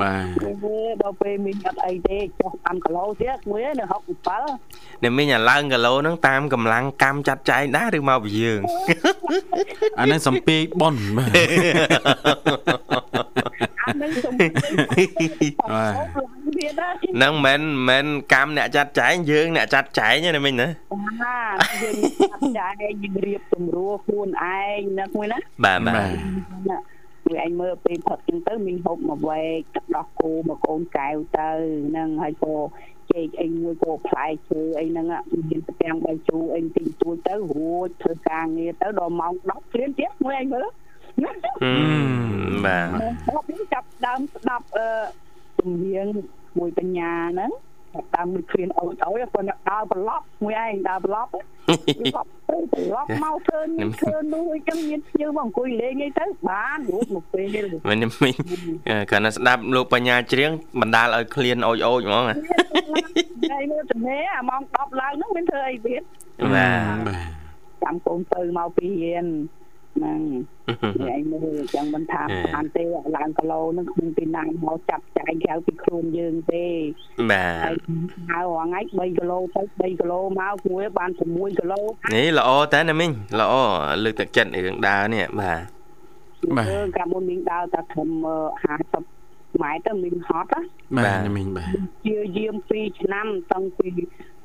បាទដល់ពេលមីងអត់អីទេចុះ5គីឡូទៀតមួយនៅ67នេះមិញអាឡើងគីឡូហ្នឹងតាមកម្លាំងកម្មចាត់ចែងដែរឬមកពីយើងអានេះសំពីប៉ុនបាទអានឹងសុំទៅទៀតណាហ្នឹងមិនមែនកម្មអ្នកចាត់ចែងយើងអ្នកចាត់ចែងណាមិញណាបាទយើងចាត់ចែងយើងរៀបទម្រួលខ្លួនឯងណាមួយណាបាទបាបាទ ទមួយឯងមើលពេលផឹកចឹងទៅមីងហូបមកវែកទឹកដោះគោមកកូនកែវទៅហ្នឹងហើយក៏ចេកអីមួយក៏ផ្លែឈើអីហ្នឹងមានផ្ទាំងបាយជូរអីទីទួយទៅរួចធ្វើការងារទៅដល់ម៉ោង10ព្រានទៀតមួយឯងមើលហឹមបាទដល់ពេលចាប់ដើមស្ដាប់អឺជំនាញមួយបញ្ញាហ្នឹងចាប់ ដើមមួយគ្រានអោយអោយគាត់អ្នកដើរប្រឡប់មួយឯងដើរប្រឡប់ប្រឡប់ទៅប្រឡប់មកធ្វើនេះធ្វើនោះអញ្ចឹងមានភ្ញៀវមកអង្គុយលេងអីទៅបានរួចមកពេលមិននេះមិញគាត់ណាស្ដាប់លោកបញ្ញាច្រៀងបណ្ដាលឲ្យឃ្លានអូចអូចហ្មងណាថ្ងៃនេះទៅនេះអាម៉ោង10ឡើងហ្នឹងមានធ្វើអីទៀតបាទបាទចាំកូនទៅមកពីរៀន ហ្នឹងឯងមើលអញ្ចឹងមិនថាបានទេឡើងគីឡូហ្នឹងគ្មានពីណាមកចាប់ចែងក្រៅពីខ្លួនយើងទេបាហើយទហៅរងថ្ងៃ3គីឡូទៅ3គីឡូមកគួរបាន6គីឡូនេះល្អតើណាមិញល្អលើកទឹកចិត្តរឿងដើរនេះបាទបាទគឺកាលមុនមីងដើរតែត្រឹម50 ម៉ែត្រទៅមីងហត់ណាបាទណាមិញបាទជាយាម2ឆ្នាំតាំងពី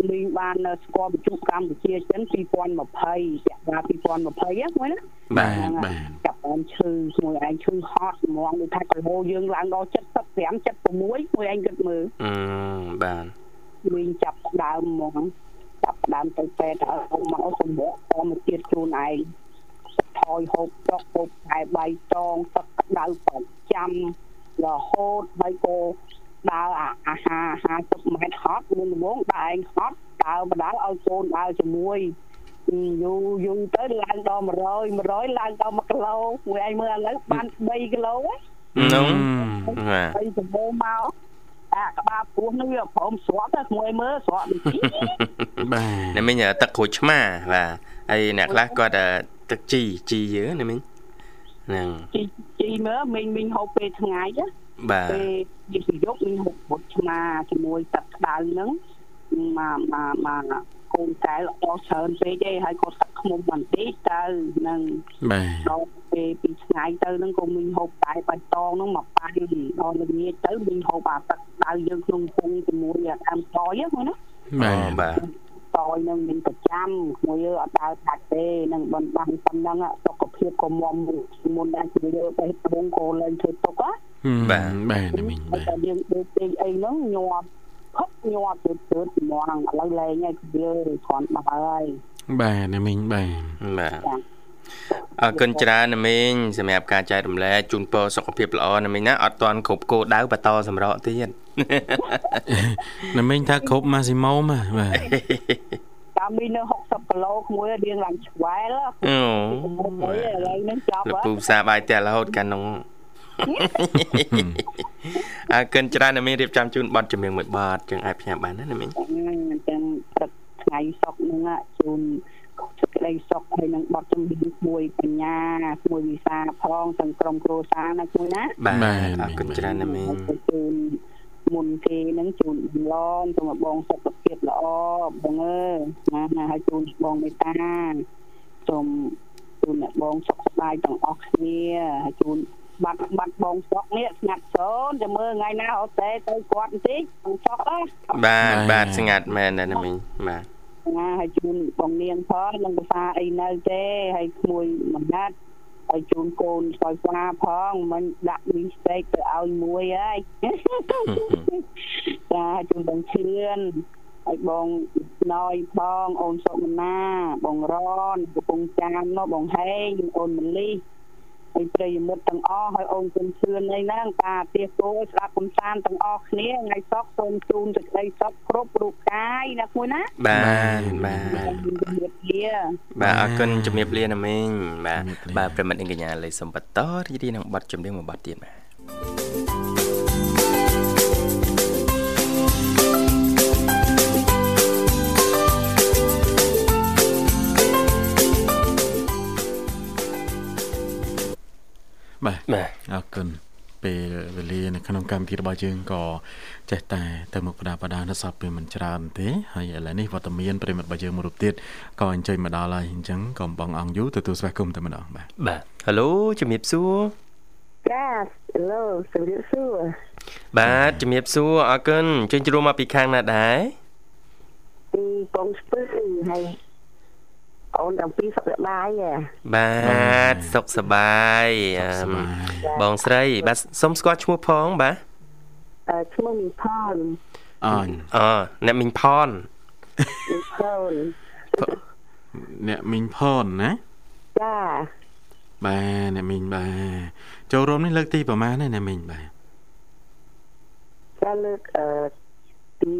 មីងបានស្គាល់បញ្ជុកម្ពុជាចិន2020ពាក់បា2020ហ្នឹងមួយណាបាទបាទចាប់បានឈឺមួយឯងឈឺហត់ហ្មងដូចថាគីឡូយើងឡើងដល់75 76មួយឯងគិតមើលអឺបាទមីងចាប់ផ្ដើមហ្មងចាប់ផ្ដើមទៅពេទ្យហើយមកសម្រាប់ធម្មជាតិខ្លួនឯងថយហូបចុកហូបតែបៃតងទឹកក្តៅប្រចាំ រហូតហើយក៏ដើរអាអាហារ50ម៉ែត្រហត់មុនដំបូងដើរឯងហត់ដើរបដាល់ឲ្យកូនដើរជាមួយយូរយូរទៅឡើងដល់100 100ឡើងដល់1គីឡូមួយឯងមើលឥឡូវបាន3គីឡូហ៎នោះបាទហើយសម្បូរមកអាក្បាលពោះនោះវាព្រមស្រក់ទៅមួយមើលស្រក់ដូចនេះបាទនេះមិញទឹកក្រូចឆ្មាបាទហើយអ្នកខ្លះគាត់ទឹកជីជីយើងណាមិញ ហ្នឹងជីជីមើលមីងមីងហូបពេលថ្ងៃណាបាទពេលយប់យប់មីងហូបពុតឆ្មាជាមួយទឹកក្តៅហ្នឹងមកមកមកកូនកែល្អច្រើនពេកឯងហើយក៏ទឹកខ្មុំបន្តិចទៅហ្នឹងបាទដល់ពេលពីថ្ងៃទៅហ្នឹងក៏មីងហូបតែបៃតងហ្នឹងមកប៉ាយដល់ល្ងាចទៅមីងហូបអាទឹកក្តៅយើងក្នុងពងជាមួយអាតាមតយហ្នឹងណាបាទបាទ តយនឹងមានប្រចាំមួយយើងអត់ដើរថាច់ទេនឹងបនបានប៉ុណ្ណឹងសុខភាពក៏មុំមុនដែរជួយយកទៅពងក៏លែងធ្វើទុកហ៎បាទបាទណាមិញហើបាយទតែយើងដូចពេកអីហ្នឹងញាប់ផឹកញាប់ទៅទៅហ្មងឥឡូវលែងហើយវាគ្រាន់បើហើយបាទណាមិញបាទបាទ អរគុណច្រើនណាមីងសម្រាប់ការចែករំលែកជូនពរសុខភាពល្អណាមីងណាអត់ទាន់គ្រប់គោលដៅបន្តសម្រក់ទៀតណាមិញថាគ្រប់ម៉ាស៊ីម៉ូមបាទតាមមីនៅ60គីឡូក្មួយរៀងឡើងឆ្វែលអូឥឡូវហ្នឹងចាប់លោកហ៎ពូផ្សារបាយផ្ទះរហូតកាលនោះអរគុណច្រើនណាមីងរៀបចំជូនប័ណ្ណចម្រៀងមួយប័ណ្ណចឹងអាចផ្សាយបានណាណាមីងអញ្ចឹងព្រឹកថ្ងៃសុកហ្នឹងជូនសេច ក្តីសុខហើយនឹងបត់ជំនាញមួយបញ្ញាមួយវិសាផងទាំងក្រុមគ្រួសារណាជួយណាបាទអរគុណច្រើនណាមីងជូនមុនគេនឹងជូនឡងទៅមកបងសុខភាពភាពល្អបងអើយណាណាឲ្យជូនបងមេត្តាសូមជូនអ្នកបងសុខសប្បាយទាំងអស់គ្នាឲ្យជូនបាត់បាត់បងសុកនេះស្ងាត់សូនចាំមើលថ្ងៃណាអូតេទៅគាត់បន្តិចបងសុកណាបាទបាទស្ងាត់មែនណាណាមីងបាទ ណាឲ្យជូនបងនាងផងនឹងភាសាអីនៅទេឲ្យក្មួយមួយណាត់ឲ្យជូនកូនស្គាល់ស្វាផងមិនដាក់មីស្តេកទៅឲ្យមួយហើយចាជូនបងឈឿនឲ្យបងណយផងអូនសុមណាបងរនកំពង់ចាមនោះបងហេងអូនមលី ហើយប្រិយមិត្តទាំងអស់ហើយអូនគុំឈឿនអីហ្នឹងតាទៀសគោស្ដាប់កំសាន្តទាំងអស់គ្នាថ្ងៃសុកសូមជូនសេចក្តីសុខគ្រប់រូបកាយណាមួយណាបាទបាទជំរាបលាបាទអរគុណជំរាបលាណាមីងបាទជំរាបលាបាទប្រិមិត្តអង្គញ្ញាលេខសំបតរីករាយនឹងប័ណ្ណចម្រៀងមួយប័ណ្ណទៀតបាទ បាទបាទអរគុណពេលវេលានៅក្នុងកម្មវិធីរបស់យើងក៏ចេះតែទៅមុខបដាបដានៅសពពេលមិនច្រើនទេហើយឥឡូវនេះវត្តមានប្រិមិត្តរបស់យើងមួយរូបទៀតក៏អញ្ជើញមកដល់ហើយអញ្ចឹងក៏បងអង្គយូទទួលស្វាគមន៍តែម្ដងបាទបាទហៅឡូជំរាបសួរចាឡូជំរាបសួរបាទជំរាបសួរអរគុណជើញជួបមកពីខាងណាដែរពីកងស្ពឺហើយ អូនទាំងពីរសុខសប្បាយហ៎បាទសុខសប្បាយអឺសប្បាយបងស្រី បាទសុំស្គាល់ឈ្មោះផងបាទអឺឈ្មោះមីផនអញអអ្នកមីងផនមីផនអ្នកមីងផនណាចាបាទអ្នកមីងបាទចូលរួមនេះលើកទីប្រហែលណាអ្នកមីងបាទចាលើកអឺទី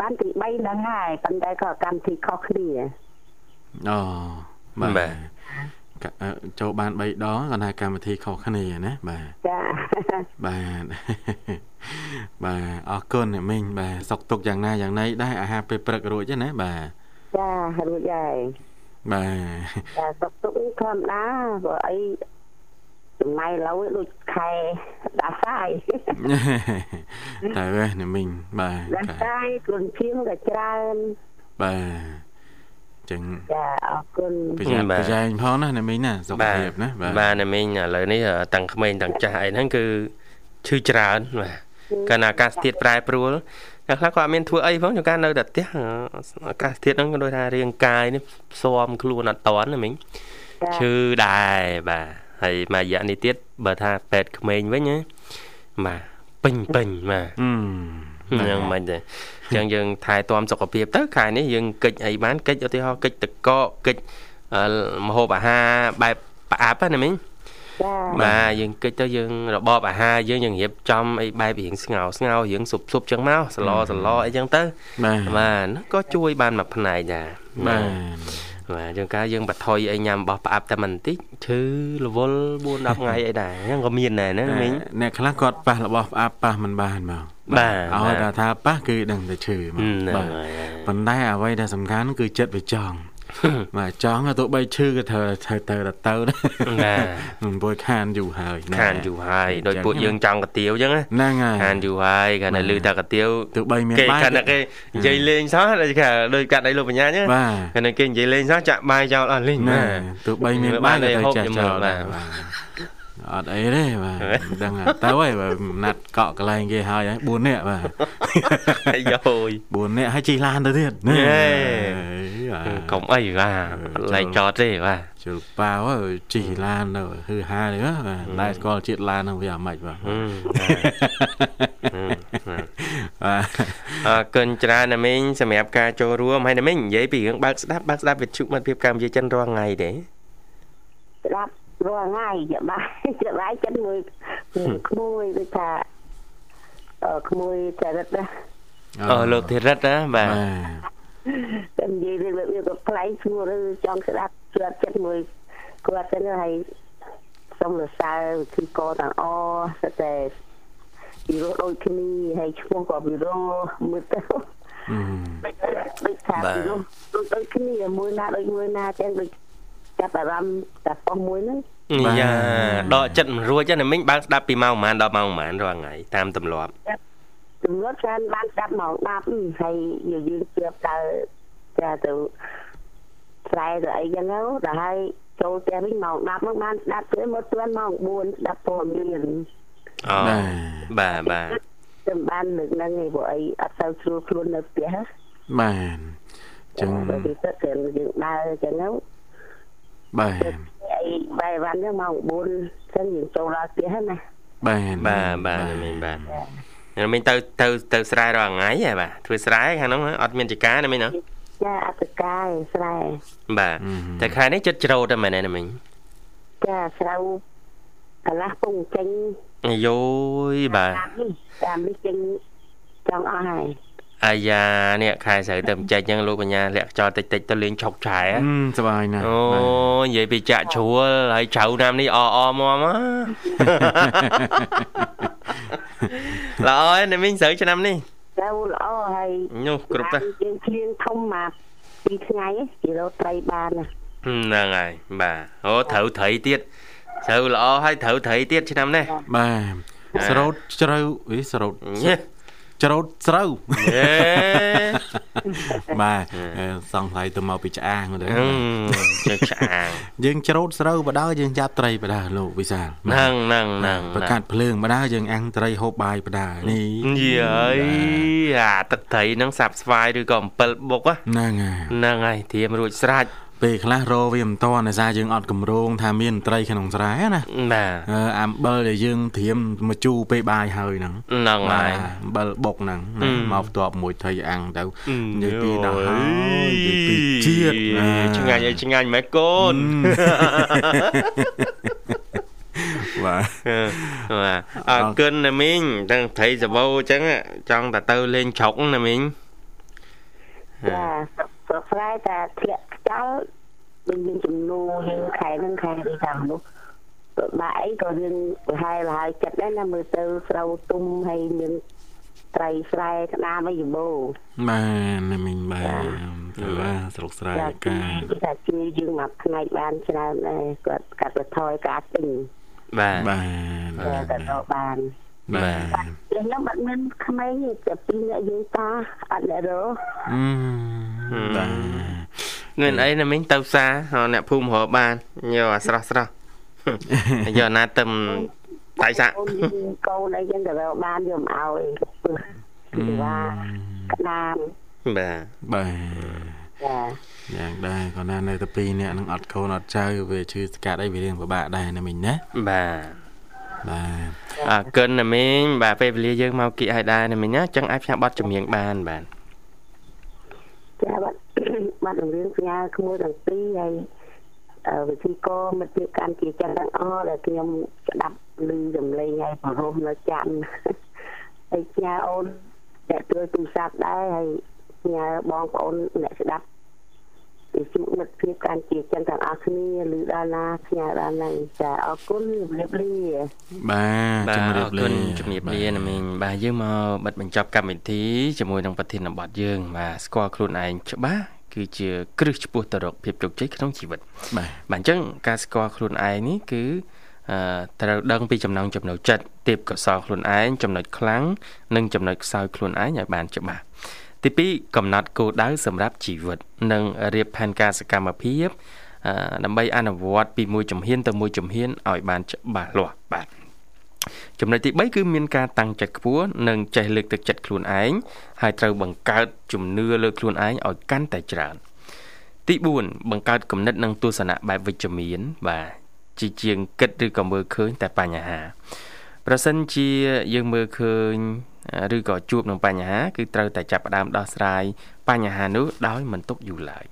បានទី3ហ្នឹងហើយប៉ុន្តែក៏កម្មវិធីខុសគ្នា អូបាទកអឺចូលបាន3ដងគាត់ថាកម្មវិធីខុសគ្នាណាបាទចាបាទបាទអរគុណអ្នកមីងបាទសុកទុកយ៉ាងណាយ៉ាងណីដែរអាហារពេលព្រឹករួចទេណាបាទចារួចហើយបាទចាសុខទុកនេះធម្មតាបើអីចំណាយឡូវដូចខែដាសាយតែវេះអ្នកមីងបាទដាសាយគ្រុនឈៀងក៏ច្រើនបាទ ចឹងចាអរគុណប្រយ័ត្នប្រយែងផងណាអ្នកមីងណាសុខបាទភាពណាបាទបាទអ្នកមីងឥឡូវនេះតាំងក្មេងតាំងចាស់អីហ្នឹងគឺឈឺច្រើនបាទកាលណាអាកាសធាតុប្រែប្រួលអ្នកខ្លះក៏អត់មានធ្វើអីផងជួនកាលនៅតែផ្ទះអាកាសធាតុហ្នឹងក៏ដូចថារាងកាយនេះផ្សំខ្លួនអត់តន់ណាមីងចាឈឺដែរបាទហើយមួយរយៈនេះទៀតបើថាពេទ្យក្មេងវិញណាបាទពេញពេញបាទអឺ ហ្នឹងមិនទេអញ្ចឹងយើងថែទាំសុខភាពទៅខែនេះយើងកិច្ចអីបានកិច្ចឧទាហរណ៍កិច្ចតកកកិច្ចអឺម្ហូបអាហារបែបផ្អាប់ណាមីងចាបាទយើងកិច្ចទៅយើងរបបអាហារយើងយើងរៀបចំអីបែបរៀងស្ងោស្ងោរៀងស៊ុបស៊ុបចឹងមកសឡសឡអីចឹងទៅបាទបាទហ្នឹងក៏ជួយបានមួយផ្នែកដែរបាទបាទយើងកាលយើងបថុយអីញ៉ាំរបស់ផ្អាប់តែមិនបន្តិចឈឺរវល់4 10ថ្ងៃអីដែរហ្នឹងក៏មានដែរណាមីងអ្នកខ្លះគាត់ប៉ះរបស់ផ្អាប់ប៉ះមិនបានមក បាទឲ្យបាទតែថាប៉ះគឺដឹងតែឈឺមកហ្នឹងបាទហើយប៉ុន្តែអ្វីដែលសំខាន់គឺចិត្តវាចង់បាទចង់ឲ្យទោះបីឈឺក៏ត្រូវត្រូវទៅទៅទៅណាបាទមិនពួយខានយូរហើយណាខានយូរហើយដោយពួកយើងចង់កាទៀវចឹងណាហ្នឹងហើយខានយូរហើយកាលណាលឺតែកាទៀវទោះបីមានគេបាយកាលណាគេនិយាយលេងសោះដូចគេដូចកាត់អីលោកបញ្ញាចឹងបាទកាលណាគេនិយាយលេងសោះចាក់បាយចោលអស់លេងណាបាទទោះបីមានបាយក៏ទៅចាស់ចោលបាដែរទបាទ អត់អីទេបាទមិនដឹងហើយទៅហើយបាទណាត់កក់កន្លែងគេហើយហើយ4នាក់បាទអាយយ4នាក់ហើយជិះឡានទៅទៀតហេបាទកុំអីបាទឡែកចតទេបាទជលប៉ាវហើយជិះឡានទៅហឺហាទៅបាទតែស្គាល់ជាតិឡានហ្នឹងវាអាម៉េចបាទហឹមបាទអរគុណច្រើនណាមីងសម្រាប់ការចូលរួមហើយណាមីងនិយាយពីរឿងបើកស្ដាប់បើកស្ដាប់វិទ្យុមិត្តភាពកម្ពុជាចិនរាល់ថ្ងៃទេស្ដាប់ រាល់ថ្ងៃចាបាយចាបាយចិត្តមួយក្មួយដូចថាអឺក្មួយចរិតណាអូលោកធីរិតណាបាទបាទតែនិយាយរឿងវាក៏ប្លែកឈ្មោះឬចង់ស្ដាប់ស្ដាប់ចិត្តមួយគាត់ទៅហើយសូមរសើរគឺកទាំងអស្ទតែពីរោះដូចគ្នាហើយឈ្មោះក៏ពីរោះមើលទៅអឺដូចថាពីរោះដូចដូចគ្នាមួយណាដូចមួយណាចឹងដូច ចាប់អារម្មណ៍តែប៉ុមួយហ្នឹងយ៉ាដកចិត្តមិនរួចទេណាមីងបើកស្ដាប់ពីម៉ោងប៉ុន្មានដល់ម៉ោងប៉ុន្មានរាល់ថ្ងៃតាមទម្លាប់ទំនួលច្រើនបានស្ដាប់ម៉ោង10ហើយយើងយើងជឿដើរចាទៅស្រែទៅអីចឹងទៅដល់ហើយចូលផ្ទះវិញម៉ោង10មកបានស្ដាប់ទៅមកទាន់ម៉ោង4ស្ដាប់ព័ត៌មានអូបាទបាទបាទចាំបានលើកហ្នឹងឯងព្រោះអីអត់សូវស្រួលខ្លួននៅផ្ទះណាបាទចឹងបើពីទឹកគឺយើងដើរចឹងទៅ បាទអីបាយវ៉ាន់ហ្នឹងម៉ោង4ចឹងយើងចូលដល់ផ្ទះហ្នឹងណាបាទបាទបាទមីងបាទណាមីងទៅទៅទៅស្រែរាល់ថ្ងៃហ៎បាទធ្វើស្រែខាងហ្នឹងអត់មានចការណាមីងណាចាអត្តកាយស្រែបាទតែខែនេះចិត្តច្រូតតែមែនទេណាមីងចាស្រូវកន្លះពងចេញអាយយបាទតាមនេះតាមនេះចេញចង់អស់ហើយ អាយ៉ានេះខែស្រូវទៅមិនចេញចឹងលោកបញ្ញាលាក់ខ្យល់តិចតិចទៅលេងឆុកឆែហ៎ អឺសบายណាស់ អូនិយាយពីចាក់ជ្រួលហើយជ្រៅណាមនេះអអមមល្អហើយណាមីងស្រូវឆ្នាំនេះ ស្រូវល្អហើយ នោះគ្រប់ទៅ យើងឃ្លៀងធំមកពីរថ្ងៃគីឡូត្រីបានណា ហ្នឹងហើយបាទអូត្រូវត្រីទៀតស្រូវល្អហើយត្រូវត្រីទៀតឆ្នាំនេះ បាទស្រោតជ្រៅអីស្រោត ញ៉េ ច្រូតស្រូវអេបាទអឺសង្ស័យទៅមកពីឆ្អាងទៅហឹមចេះឆ្អាងយើងច្រូតស្រូវបដៅយើងចាប់ត្រីបដៅលោកវិសាលហ្នឹងហ្នឹងហ្នឹងប្រកាសភ្លើងបដៅយើងអាំងត្រីហូបបាយបដៅនេះយីហើយអាទឹកត្រីហ្នឹងសាប់ស្វាយឬក៏អំពិលបុកហ្នឹងហើយហ្នឹងហើយធៀមរួចស្រេច ពេលខ្លះរវាមិនតន់ដោយសារយើងអត់កម្រងថាមានត្រីក្នុងស្រែណាបាទអឺអំបិលដែលយើងត្រៀមមកជូរពេលបាយហើយហ្នឹងហ្នឹងហើយអំបិលបុកហ្នឹងអឺណាមកផ្ទាប់មួយត្រីអាំងទៅនិយាយពីយដល់ហើយនិយាយពីជាតិណាឆ្ងាញ់អីឆ្ងាញ់ម៉េចកូនបាទបាទអរគុណណាមីងទាំងត្រីសបោអញ្ចឹងចង់តែទៅលេងជ្រុកណាមីងចា ស្រុកស្រែតែធ្លាក់ខ្យល់ដូចមានចំនួនយើងខែហ្នឹងខែនេះតាមនោះពិបាកអីក៏យើងប្រហែលប្រហែលចិត្តដែរណាមើលទៅស្រូវទុំហើយមានត្រីស្រែក្តាមអីយបោបាទណាមីងបាទទៅបាទស្រុកស្រែចាកាគឺថាជួយយើងមកផ្នែកបានច្រើនដែរគាត់កាត់បន្ថយការទិញបាទបាទតែទៅរកបាន បាទយើងហ្នឹងបាត់មានក្មេងទេតែពីរអ្នកយើងតាអត់អ្នករកអឺបាទមានអីណាមីងទៅផ្សារអ្នកភូមិរកបានយកអាស្រស់ស្រស់យកណាទៅតៃសាក់កូនយើងកូនអីចឹងទៅរកបានយកមកឲ្យពឹសគឺថាក្តាមបាទបាទចាយ៉ាងដែរក៏ណានៅតែពីរអ្នកនឹងអត់កូនអត់ចៅវាឈឺស្កាត់អីវារៀងពិបាកដែរណាមីងណាបាទ បាទអរគុណណាមីងបាទពេលវេលាយើងមកគៀកឲ្យដែរណាមីងណាអញ្ចឹងអាចផ្សាយប័ណ្ណចម្រៀងបានបាទចាបាត់បាត់រឿងផ្ញើក្មួយទាំងពីរហើយអឺវិធីកមិត្តភាពកាន់ជាចិត្តទាំងអស់ដែលខ្ញុំស្ដាប់ឮសម្លេងហើយបរោះនៅចាំហើយផ្ញើអូនតែទួយទូរស័ព្ទដែរហើយផ្ញើបងប្អូនអ្នកស្ដាប់ វិធីមិត្តភាពកាន់ជាចិត្តទាំងអស់គ្នាឬដល់ណាផ្ញើដល់ហ្នឹងចាអរគុណជំរាបលាបាទបាទជំអរារបគុលាណជំរាបលាណាមីងបាទយើងមកបិទបញ្ចប់កម្មវិធីជាមួយនឹងប្រធានបទយើងបាទស្គាល់ខ្លួនឯងច្បាស់គឺជាគ្រឹះឆ្ពោះទៅរកភាពជោគជ័យក្នុងជីវិតបាទបាទអញ្ចឹងការស្គាល់ខ្លួនឯងនេះគឺអឺត្រូវដឹងពីចំណងចំណុចចិត្តទេពកោសលខ្លួនឯងចំណុចខ្លាំងនិងចំណុចខ្សោយខ្លួនឯងឲ្យបានច្បាស់ ទី2កំណត់គោលដៅសម្រាប់ជីវិត និងរៀបផែនការសកម្មភាពអឺដើម្បីអនុវត្តពីមួយជំហានទៅមួយជំហានឲ្យបានច្បាស់លាស់បាទចំណុចទី3គឺមានការតាំងចិត្តខ្ពស់និងចេះលើកទឹកចិត្តខ្លួនឯងហើយត្រូវបង្កើតជំនឿលើខ្លួនឯងឲ្យកាន់តែច្រើនទី4បង្កើតគំនិតនិងទស្សនៈបែបវិជ្ជមាន បាទជាជាងគិតឬក៏មើលឃើញតែបញ្ហា ប្រសិនជាយើងមើលឃើញ ឬក៏ជួបនឹងបញ្ហាគឺត្រូវតែចាប់ផ្ដើមដោះស្រាយបញ្ហានោះដោយមិនទុកយូរឡើយ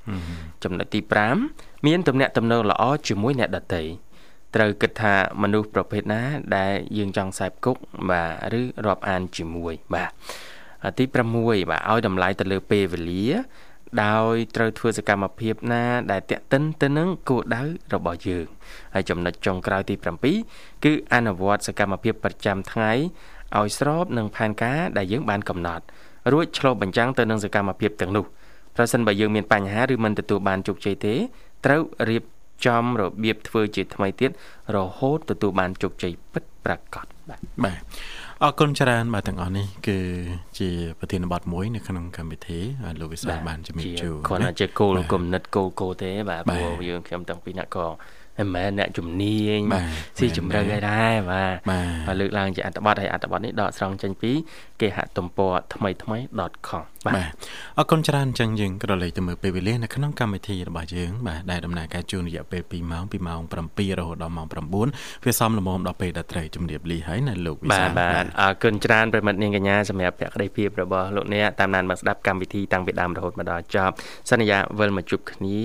ចំណុចទី5មានទំនាក់ទំនងល្អជាមួយអ្នកដទៃត្រូវគិតថាមនុស្សប្រភេទណាដែលយើងចង់ខ្សែផ្គុកបាទឬរាប់អានជាមួយបាទទី6បាទឲ្យតម្លៃទៅលើពេលវេលា ដោយត្រូវធ្វើសកម្មភាពណាដែលតាក់ទិនទៅនឹងគោលដៅរបស់យើងហើយចំណុចចុងក្រោយទី7គឺអនុវត្តសកម្មភាពប្រចាំថ្ងៃ ឲ្យស្របនឹងផែនការដែលយើងបានកំណត់រួចឆ្លុះបញ្ចាំងទៅនឹងសកម្មភាពទាំងនោះប្រសិនបើយើងមានបញ្ហាឬមិនទទួលបានជោគជ័យទេត្រូវរៀបចំរបៀបធ្វើជាថ្មីទៀតរហូតទទួលបានជោគជ័យពិតប្រាកដបាទបាទអអរគុណច្រើនបាទទាំងអស់នេះគឺជាប្រធានបទមួយនៅក្នុងកម្មវិធីហើយលោកវិសាលបានជំរាបជូនគាត់តែជាគោលគំនិតគោលគោលទេបាទព្រោះយើងខ្ញុំតាំងពីអ្នកក៏ មិនមែនអ្នកជំនាញបាទស៊ីជំរឿនអីដែរបាទបាទហើយលើកឡើងជាអត្ថបទហើយអត្ថបទនេះដកស្រង់ចេញពីគេហទំព័រថ្មីថ្មី .com បាទបាទអរគុណច្រើនអញ្ចឹងយើងក៏រលេចទៅមើលពេលវេលានៅក្នុងកម្មវិធីរបស់យើងបាទដែលដំណើរការជូនរយៈពេល2ម៉ោងពីម៉ោង7រហូតដល់ម៉ោង9វាសមល្មមដល់ពេលដែលត្រូវជំរាបលាហើយណាលោកវិបាសាទលបាទអរគុណច្រើនប្រិមិត្តនាងកញ្ញាសម្រាប់ភក្ដីភាពរបស់លោកអ្នកតាមដានមកស្ដាប់កម្មវិធីតាំងពីដើមរហូតមកដល់ចប់សន្យាវិលមកជួបគ្នា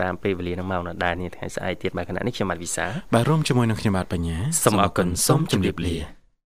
តាមពេលវេលានឹងមកនៅដែរនេះថ្ងៃស្អែកទៀតបាទខណៈនេះខ្ញុំបាទវិសាលបាទរួមជាមួយនឹងខ្ញុំបាទបញ្ញាសូមអរគុណសូមជម្រាបលា